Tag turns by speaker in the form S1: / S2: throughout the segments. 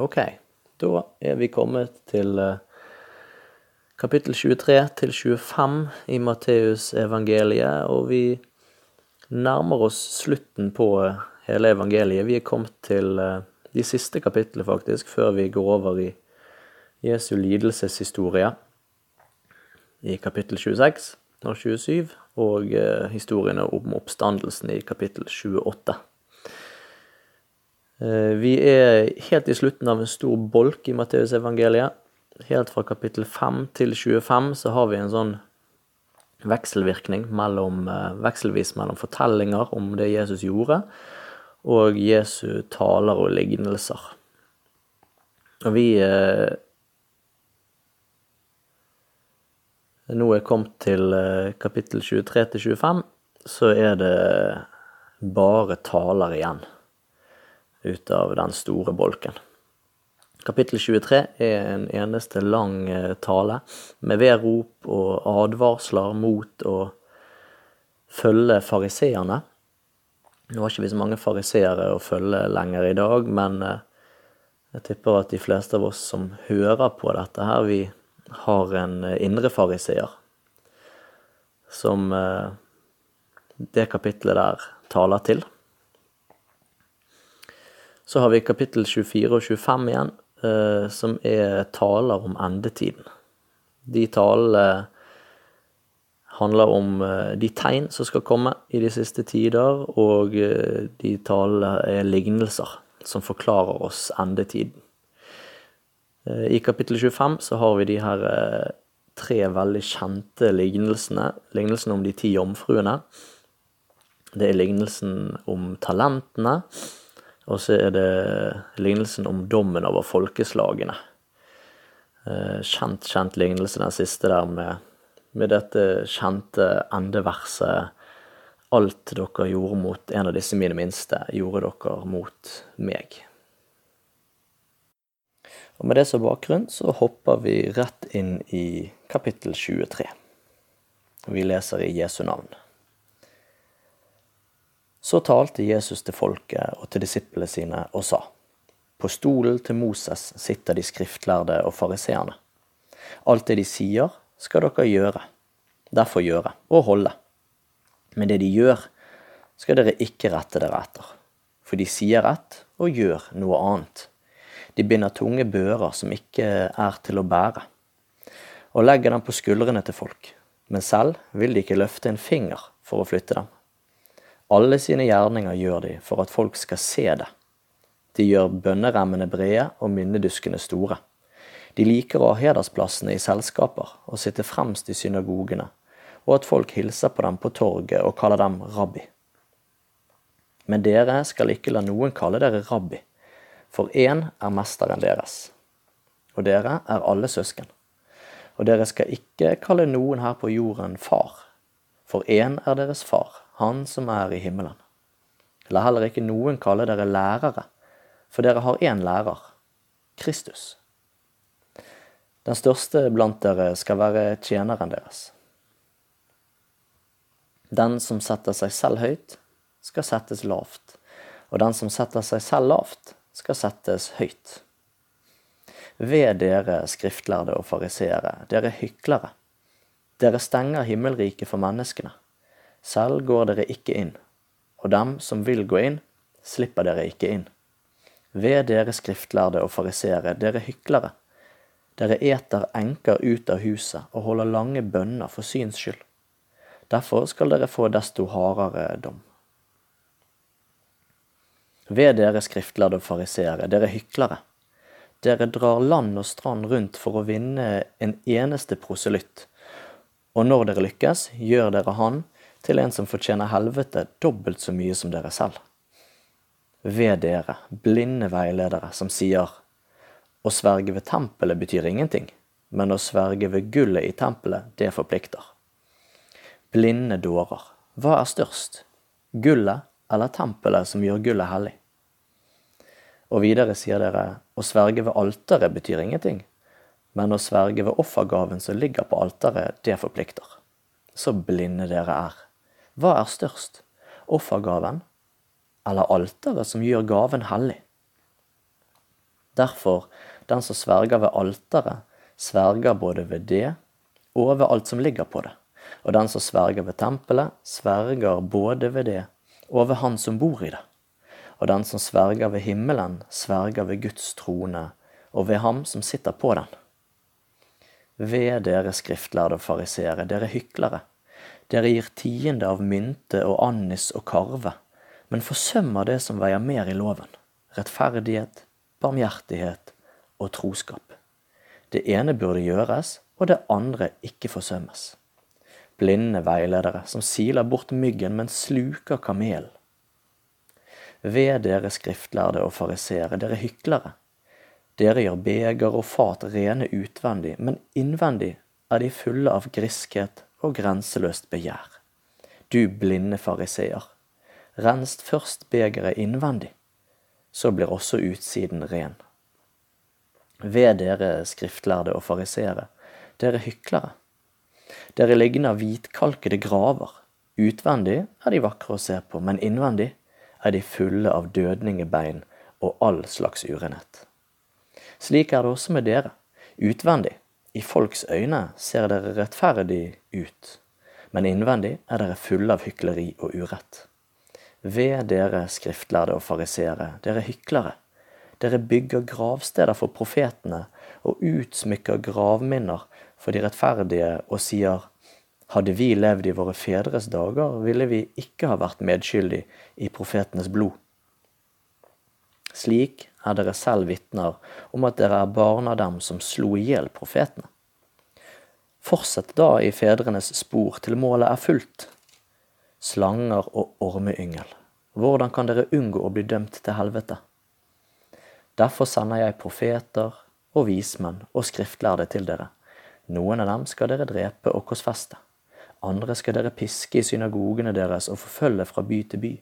S1: Ok, da er vi kommet til eh, kapittel 23 til 25 i Matteus evangeliet, og vi nærmer oss slutten på eh, hele evangeliet. Vi er kommet til eh, de siste kapitlene, faktisk, før vi går over i Jesu lidelseshistorie i kapittel 26 og 27, og historiene om oppstandelsen i kapittel 28. Eh, vi er helt i slutten av en stor bolk i Matteusevangeliet. Helt fra kapittel 5 til 25 så har vi en sånn vekselvirkning mellom, eh, vekselvis mellom fortellinger om det Jesus gjorde, og Jesu taler og lignelser. Og vi eh, Nå er kommet til kapittel 23 til 25, så er det bare taler igjen ut av den store bolken. Kapittel 23 er en eneste lang eh, tale med vedrop og advarsler mot å følge fariseerne. Nå har ikke vi så mange fariseere å følge lenger i dag, men eh, jeg tipper at de fleste av oss som hører på dette her, vi har en eh, indre fariseer som det kapitlet der taler til. Så har vi kapittel 24 og 25 igjen, eh, som er taler om endetiden. De talene handler om eh, de tegn som skal komme i de siste tider, og eh, de talene er lignelser som forklarer oss endetiden. I kapittel 25 så har vi de her tre veldig kjente lignelsene. Lignelsen om de ti jomfruene. Det er lignelsen om talentene. Og så er det lignelsen om dommen over folkeslagene. Eh, kjent, kjent lignelse, den siste der med, med dette kjente endeverset. Alt dere gjorde mot en av disse mine minste, gjorde dere mot meg. Og Med det som bakgrunn så hopper vi rett inn i kapittel 23. Vi leser i Jesu navn. Så talte Jesus til folket og til disiplene sine og sa, På stolen til Moses sitter de skriftlærde og fariseerne. Alt det de sier, skal dere gjøre. Derfor gjøre og holde. Men det de gjør, skal dere ikke rette dere etter. For de sier rett og gjør noe annet. De binder tunge bører som ikke er til å bære, og legger dem på skuldrene til folk, men selv vil de ikke løfte en finger for å flytte dem. Alle sine gjerninger gjør de for at folk skal se det. De gjør bønneremmene brede og minneduskene store. De liker å ha hedersplassene i selskaper og sitte fremst i synagogene, og at folk hilser på dem på torget og kaller dem rabbi. Men dere skal ikke la noen kalle dere rabbi, for én er mesteren deres, og dere er alle søsken. Og dere skal ikke kalle noen her på jorden far, for én er deres far, han som er i himmelen. La heller ikke noen kalle dere lærere, for dere har én lærer, Kristus. Den største blant dere skal være tjeneren deres. Den som setter seg selv høyt, skal settes lavt, og den som setter seg selv lavt, skal settes høyt. Ved dere skriftlærde og fariseere, dere hyklere. Dere stenger himmelriket for menneskene. Selv går dere ikke inn, og dem som vil gå inn, slipper dere ikke inn. Ved dere skriftlærde og farisere, dere hyklere. Dere eter enker ut av huset og holder lange bønner for syns skyld. Derfor skal dere få desto hardere dom. Ved dere skriftlærde og farisere, dere hyklere. Dere drar land og strand rundt for å vinne en eneste proselytt, og når dere lykkes, gjør dere han til en som fortjener helvete dobbelt så mye som dere selv. Ved dere, blinde veiledere, som sier å sverge ved tempelet betyr ingenting, men å sverge ved gullet i tempelet, det forplikter. Blinde dårer, hva er størst, gullet eller tempelet som gjør gullet hellig? Og videre sier dere, å sverge ved alteret betyr ingenting, men å sverge ved offergaven som ligger på alteret, det forplikter. Så blinde dere er. Hva er størst, offergaven eller alteret som gjør gaven hellig? Derfor, den som sverger ved alteret, sverger både ved det og ved alt som ligger på det. Og den som sverger ved tempelet, sverger både ved det og ved Han som bor i det. Og den som sverger ved himmelen, sverger ved Guds trone og ved Ham som sitter på den. Ved dere skriftlærde og fariseere, dere hyklere. Dere gir tiende av mynte og annis og karve, men forsømmer det som veier mer i loven, rettferdighet, barmhjertighet og troskap. Det ene burde gjøres, og det andre ikke forsømmes. Blinde veiledere som siler bort myggen, men sluker kamelen. Ved dere skriftlærde og fariseere, dere hyklere. Dere gjør beger og fat rene utvendig, men innvendig er de fulle av griskhet og grenseløst begjær. Du blinde fariseer, renst først begeret innvendig, så blir også utsiden ren. Ved dere skriftlærde og fariseere, dere hyklere. Dere ligner hvitkalkede graver. Utvendig er de vakre å se på, men innvendig er de fulle av dødningebein og all slags urenhet. Slik er det også med dere. Utvendig, i folks øyne, ser dere rettferdig ut, men innvendig er dere fulle av hykleri og urett. Ved dere skriftlærde og fariseere, dere hyklere. Dere bygger gravsteder for profetene og utsmykker gravminner for de rettferdige og sier hadde vi levd i våre fedres dager, ville vi ikke ha vært medskyldig i profetenes blod. Slik er dere selv vitner om at dere er barn av dem som slo i hjel profetene. Fortsett da i fedrenes spor til målet er fullt. Slanger og ormeyngel, hvordan kan dere unngå å bli dømt til helvete? Derfor sender jeg profeter og vismenn og skriftlærde til dere. Noen av dem skal dere drepe og korsfeste. Andre skal dere piske i synagogene deres og forfølge fra by til by.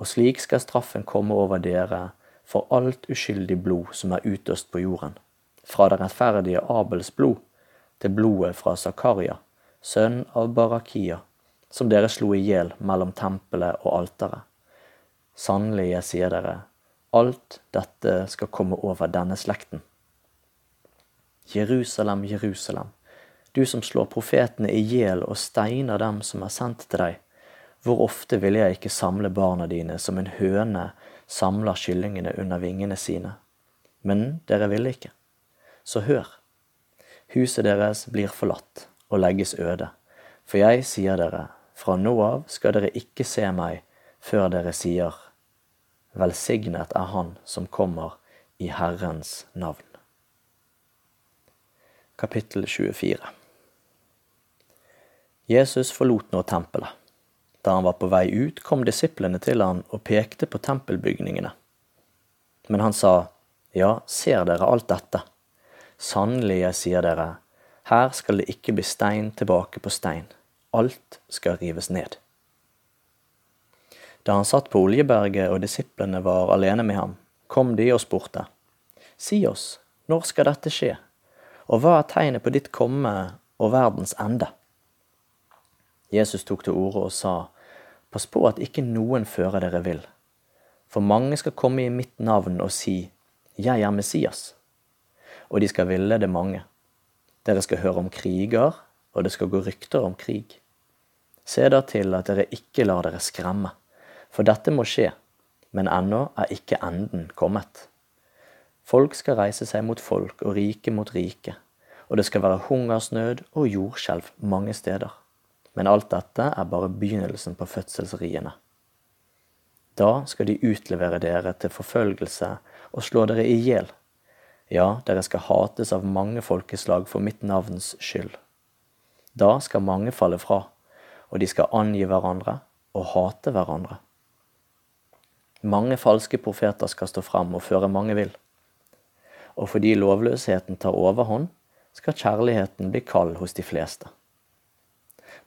S1: Og slik skal straffen komme over dere for alt uskyldig blod som er utøst på jorden, fra det rettferdige Abels blod til blodet fra Zakaria, sønn av Barakia, som dere slo i hjel mellom tempelet og alteret. Sannelig, jeg sier dere, Alt dette skal komme over denne slekten. Jerusalem, Jerusalem, du som slår profetene i hjel og steiner dem som er sendt til deg. Hvor ofte ville jeg ikke samle barna dine som en høne samler kyllingene under vingene sine? Men dere ville ikke. Så hør. Huset deres blir forlatt og legges øde. For jeg sier dere, fra nå av skal dere ikke se meg før dere sier Velsignet er Han som kommer i Herrens navn. Kapittel 24 Jesus forlot nå tempelet. Da han var på vei ut, kom disiplene til han og pekte på tempelbygningene. Men han sa, Ja, ser dere alt dette? Sannelig, jeg sier dere, her skal det ikke bli stein tilbake på stein. Alt skal rives ned. Da han satt på Oljeberget og disiplene var alene med ham, kom de og spurte. Si oss, når skal dette skje, og hva er tegnet på ditt komme og verdens ende? Jesus tok til orde og sa, Pass på at ikke noen fører dere vill, for mange skal komme i mitt navn og si, Jeg er Messias, og de skal ville det mange. Dere skal høre om kriger, og det skal gå rykter om krig. Se da til at dere ikke lar dere skremme. For dette må skje, men ennå er ikke enden kommet. Folk skal reise seg mot folk og rike mot rike, og det skal være hungersnød og jordskjelv mange steder. Men alt dette er bare begynnelsen på fødselsriene. Da skal de utlevere dere til forfølgelse og slå dere i hjel. Ja, dere skal hates av mange folkeslag for mitt navns skyld. Da skal mange falle fra, og de skal angi hverandre og hate hverandre. Mange falske profeter skal stå fram og føre mange vill. Og fordi lovløsheten tar overhånd, skal kjærligheten bli kald hos de fleste.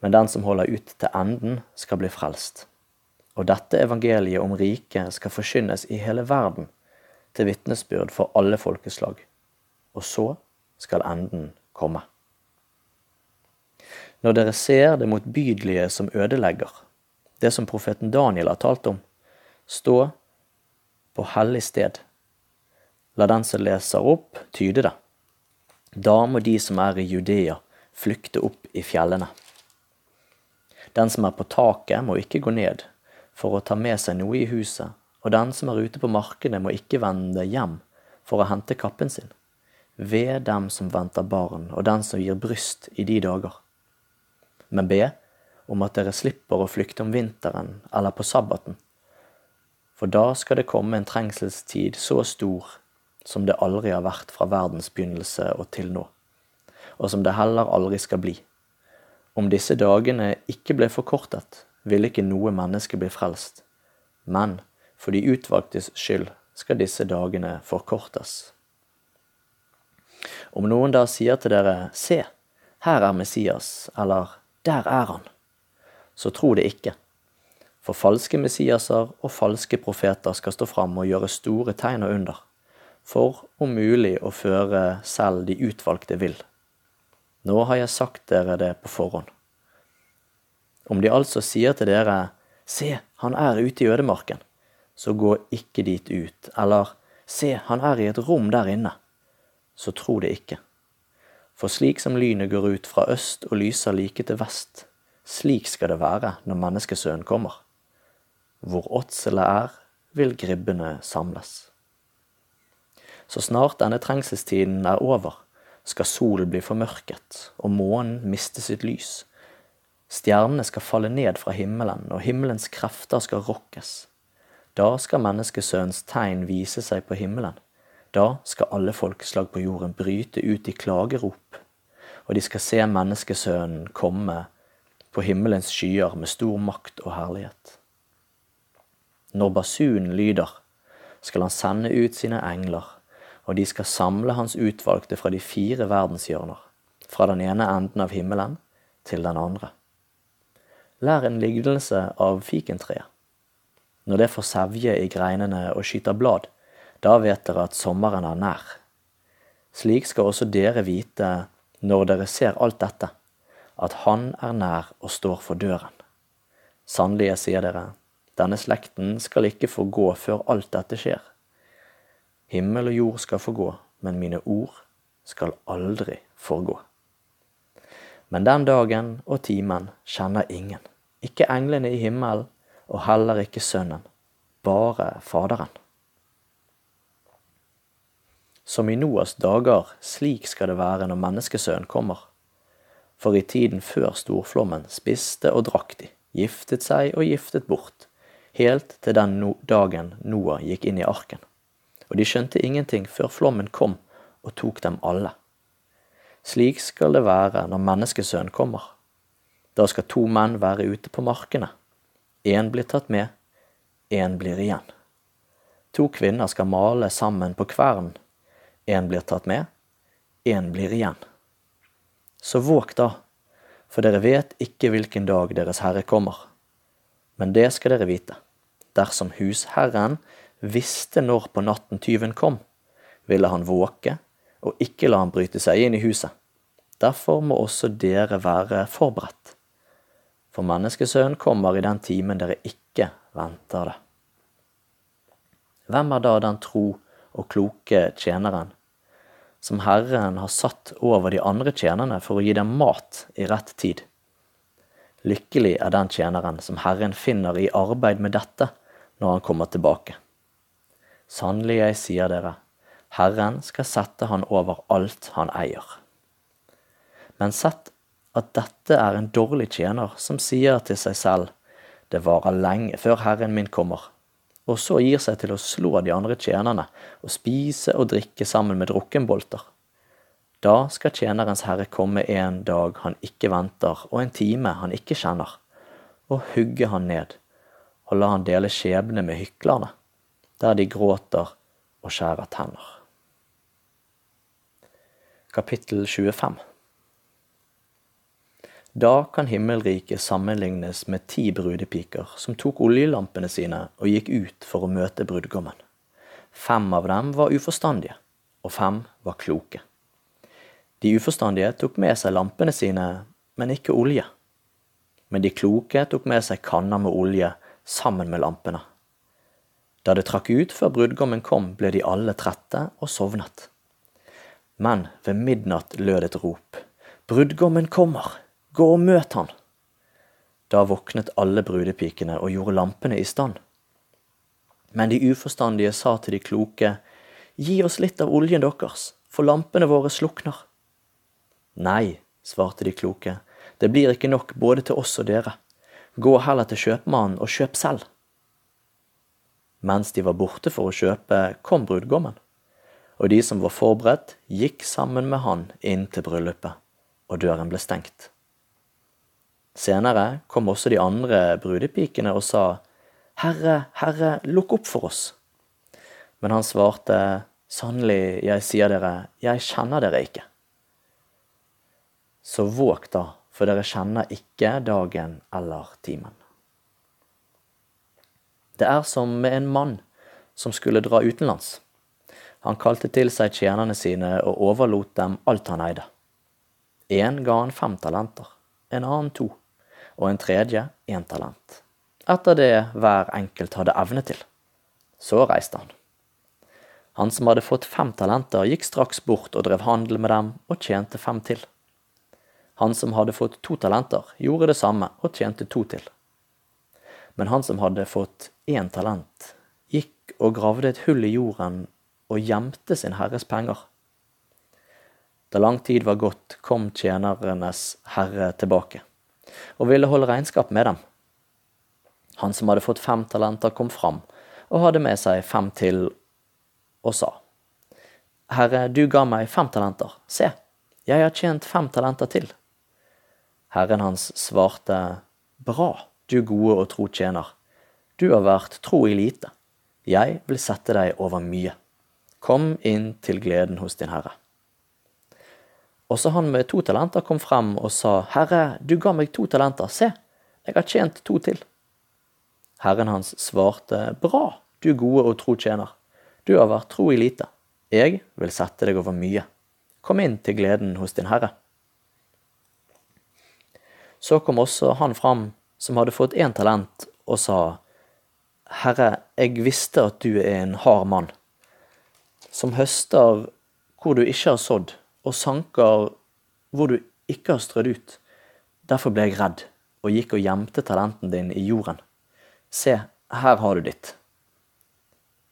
S1: Men den som holder ut til enden, skal bli frelst. Og dette evangeliet om riket skal forkynnes i hele verden, til vitnesbyrd for alle folkeslag. Og så skal enden komme. Når dere ser det motbydelige som ødelegger, det som profeten Daniel har talt om, Stå på hellig sted. La den som leser opp, tyde det. Da må de som er i Judea, flykte opp i fjellene. Den som er på taket, må ikke gå ned for å ta med seg noe i huset, og den som er ute på markedet, må ikke vende hjem for å hente kappen sin. Ved dem som venter barn, og den som gir bryst i de dager. Men be om at dere slipper å flykte om vinteren eller på sabbaten, for da skal det komme en trengselstid så stor som det aldri har vært fra verdens begynnelse og til nå, og som det heller aldri skal bli. Om disse dagene ikke ble forkortet, ville ikke noe menneske bli frelst, men for de utvalgtes skyld skal disse dagene forkortes. Om noen da sier til dere, se, her er Messias, eller der er han, så tro det ikke. For falske Messiaser og falske profeter skal stå fram og gjøre store tegn og under for om mulig å føre selv de utvalgte vill. Nå har jeg sagt dere det på forhånd. Om de altså sier til dere, se, han er ute i ødemarken, så gå ikke dit ut, eller se, han er i et rom der inne, så tro det ikke. For slik som lynet går ut fra øst og lyser like til vest, slik skal det være når menneskesønnen kommer. Hvor åtselet er, vil gribbene samles. Så snart denne trengselstiden er over, skal solen bli formørket og månen miste sitt lys. Stjernene skal falle ned fra himmelen, og himmelens krefter skal rokkes. Da skal menneskesønnens tegn vise seg på himmelen. Da skal alle folkeslag på jorden bryte ut i klagerop, og de skal se menneskesønnen komme på himmelens skyer med stor makt og herlighet. Når basunen lyder, skal han sende ut sine engler og de skal samle hans utvalgte fra de fire verdenshjørner, fra den ene enden av himmelen til den andre. Lær en lignelse av fikentreet. Når det får sevje i greinene og skyter blad, da vet dere at sommeren er nær. Slik skal også dere vite når dere ser alt dette, at Han er nær og står for døren. Sannelig, sier dere, denne slekten skal ikke få gå før alt dette skjer. Himmel og jord skal forgå, men mine ord skal aldri forgå. Men den dagen og timen kjenner ingen, ikke englene i himmelen og heller ikke Sønnen, bare Faderen. Som i Noas dager, slik skal det være når Menneskesønnen kommer. For i tiden før storflommen spiste og drakk de, giftet seg og giftet bort, helt til den dagen Noah gikk inn i arken og de skjønte ingenting før flommen kom og tok dem alle. Slik skal det være når menneskesønnen kommer. Da skal to menn være ute på markene. Én blir tatt med, én blir igjen. To kvinner skal male sammen på kvern. Én blir tatt med, én blir igjen. Så våg da, for dere vet ikke hvilken dag Deres Herre kommer. Men det skal dere vite. Dersom husherren visste når på natten tyven kom, ville han våke og ikke la han bryte seg inn i huset. Derfor må også dere være forberedt. For menneskesønnen kommer i den timen dere ikke venter det. Hvem er da den tro og kloke tjeneren som Herren har satt over de andre tjenerne for å gi dem mat i rett tid? Lykkelig er den tjeneren som Herren finner i arbeid med dette når han kommer tilbake. Sannelig, jeg sier dere, Herren skal sette han over alt han eier. Men sett at dette er en dårlig tjener som sier til seg selv, det varer lenge før Herren min kommer, og så gir seg til å slå de andre tjenerne og spise og drikke sammen med drukkenbolter. Da skal tjenerens herre komme en dag han ikke venter, og en time han ikke kjenner, og hugge han ned, og la han dele skjebne med hyklerne der de gråter og skjærer tenner. Kapittel 25 Da kan himmelriket sammenlignes med ti brudepiker som tok oljelampene sine og gikk ut for å møte brudgommen. Fem av dem var uforstandige, og fem var kloke. De uforstandige tok med seg lampene sine, men ikke olje. Men de kloke tok med seg kanner med olje sammen med lampene. Da det trakk ut før brudgommen kom, ble de alle trette og sovnet. Men ved midnatt lød et rop. Brudgommen kommer! Gå og møt han! Da våknet alle brudepikene og gjorde lampene i stand. Men de uforstandige sa til de kloke, Gi oss litt av oljen deres, for lampene våre slukner. Nei, svarte de kloke, det blir ikke nok både til oss og dere. Gå heller til kjøpmannen og kjøp selv. Mens de var borte for å kjøpe, kom brudgommen, og de som var forberedt, gikk sammen med han inn til bryllupet, og døren ble stengt. Senere kom også de andre brudepikene og sa, Herre, Herre, lukk opp for oss. Men han svarte, Sannelig, jeg sier dere, jeg kjenner dere ikke. Så våg da, for dere kjenner ikke dagen eller timen. Det er som med en mann som skulle dra utenlands. Han kalte til seg tjenerne sine og overlot dem alt han eide. En ga han fem talenter, en annen to, og en tredje én talent, etter det hver enkelt hadde evne til. Så reiste han. Han som hadde fått fem talenter, gikk straks bort og drev handel med dem og tjente fem til. Han som hadde fått to talenter, gjorde det samme og tjente to til. Men han som hadde fått én talent, gikk og gravde et hull i jorden og gjemte sin herres penger. Da lang tid var gått, kom tjenernes herre tilbake og ville holde regnskap med dem. Han som hadde fått fem talenter, kom fram og hadde med seg fem til og sa, Herre, du ga meg fem talenter, se, jeg har tjent fem talenter til. Herren hans svarte, Bra, du gode og tro tjener. Du har vært tro i lite. Jeg vil sette deg over mye. Kom inn til gleden hos din herre. Også han med to talenter kom frem og sa, Herre, du ga meg to talenter, se, jeg har tjent to til. Herren hans svarte, Bra, du gode og tro tjener. Du har vært tro i lite. Jeg vil sette deg over mye. Kom inn til gleden hos din herre. Så kom også han fram som hadde fått én talent, og sa, Herre, jeg visste at du er en hard mann, som høster hvor du ikke har sådd, og sanker hvor du ikke har strødd ut. Derfor ble jeg redd og gikk og gjemte talenten din i jorden. Se, her har du ditt.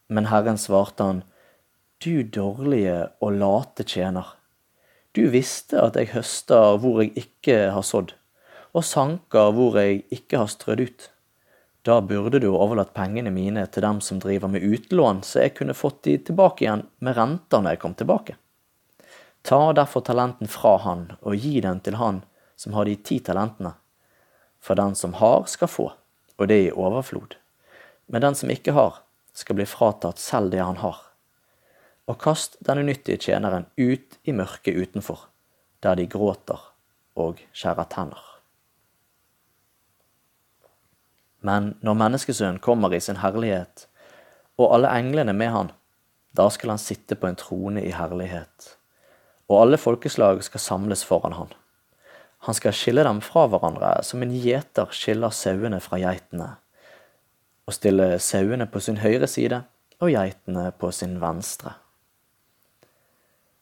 S1: Men Herren svarte han, Du dårlige og late tjener. Du visste at jeg høster hvor jeg ikke har sådd, og sanker hvor jeg ikke har strødd ut. Da burde du overlatt pengene mine til dem som driver med utlån, så jeg kunne fått de tilbake igjen med renter når jeg kom tilbake. Ta derfor talenten fra han og gi den til han som har de ti talentene. For den som har, skal få, og det i overflod. Men den som ikke har, skal bli fratatt selv det han har. Og kast den unyttige tjeneren ut i mørket utenfor, der de gråter og skjærer tenner. Men når Menneskesønnen kommer i sin herlighet, og alle englene med han, da skal han sitte på en trone i herlighet, og alle folkeslag skal samles foran han. Han skal skille dem fra hverandre som en gjeter skiller sauene fra geitene, og stille sauene på sin høyre side og geitene på sin venstre.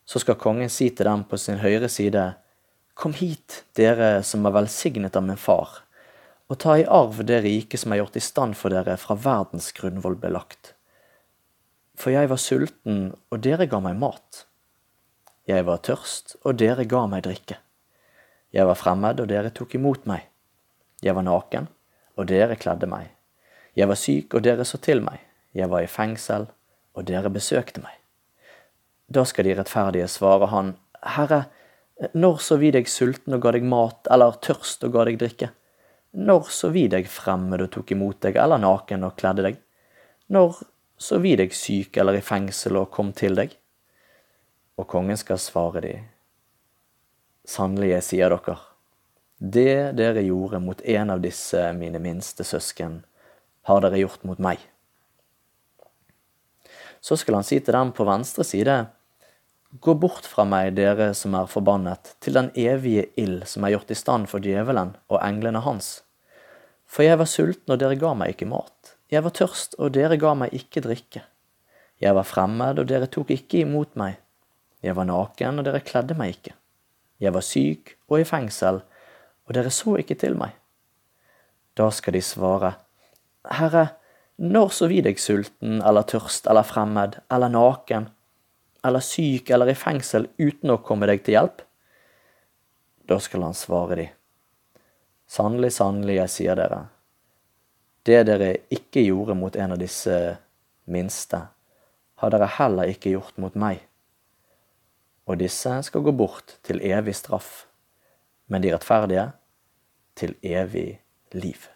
S1: Så skal kongen si til dem på sin høyre side, Kom hit, dere som er velsignet av min far og ta i arv det riket som er gjort i stand for dere fra verdens grunnvoll belagt. For jeg var sulten, og dere ga meg mat. Jeg var tørst, og dere ga meg drikke. Jeg var fremmed, og dere tok imot meg. Jeg var naken, og dere kledde meg. Jeg var syk, og dere så til meg. Jeg var i fengsel, og dere besøkte meg. Da skal de rettferdige svare han, Herre, når så vi deg sulten og ga deg mat, eller tørst og ga deg drikke? Når så vi deg fremmed og tok imot deg, eller naken og kledde deg? Når så vi deg syk eller i fengsel og kom til deg? Og kongen skal svare de, sannelig jeg sier dere, det dere gjorde mot en av disse mine minste søsken, har dere gjort mot meg. Så skal han si til dem på venstre side, Gå bort fra meg, dere som er forbannet, til den evige ild som er gjort i stand for djevelen og englene hans. For jeg var sulten, og dere ga meg ikke mat. Jeg var tørst, og dere ga meg ikke drikke. Jeg var fremmed, og dere tok ikke imot meg. Jeg var naken, og dere kledde meg ikke. Jeg var syk og i fengsel, og dere så ikke til meg. Da skal de svare, Herre, når så vi deg sulten eller tørst eller fremmed eller naken eller syk eller i fengsel uten å komme deg til hjelp? Da skal han svare de, Sannelig, sannelig, jeg sier dere, det dere ikke gjorde mot en av disse minste, har dere heller ikke gjort mot meg. Og disse skal gå bort til evig straff, men de rettferdige til evig liv.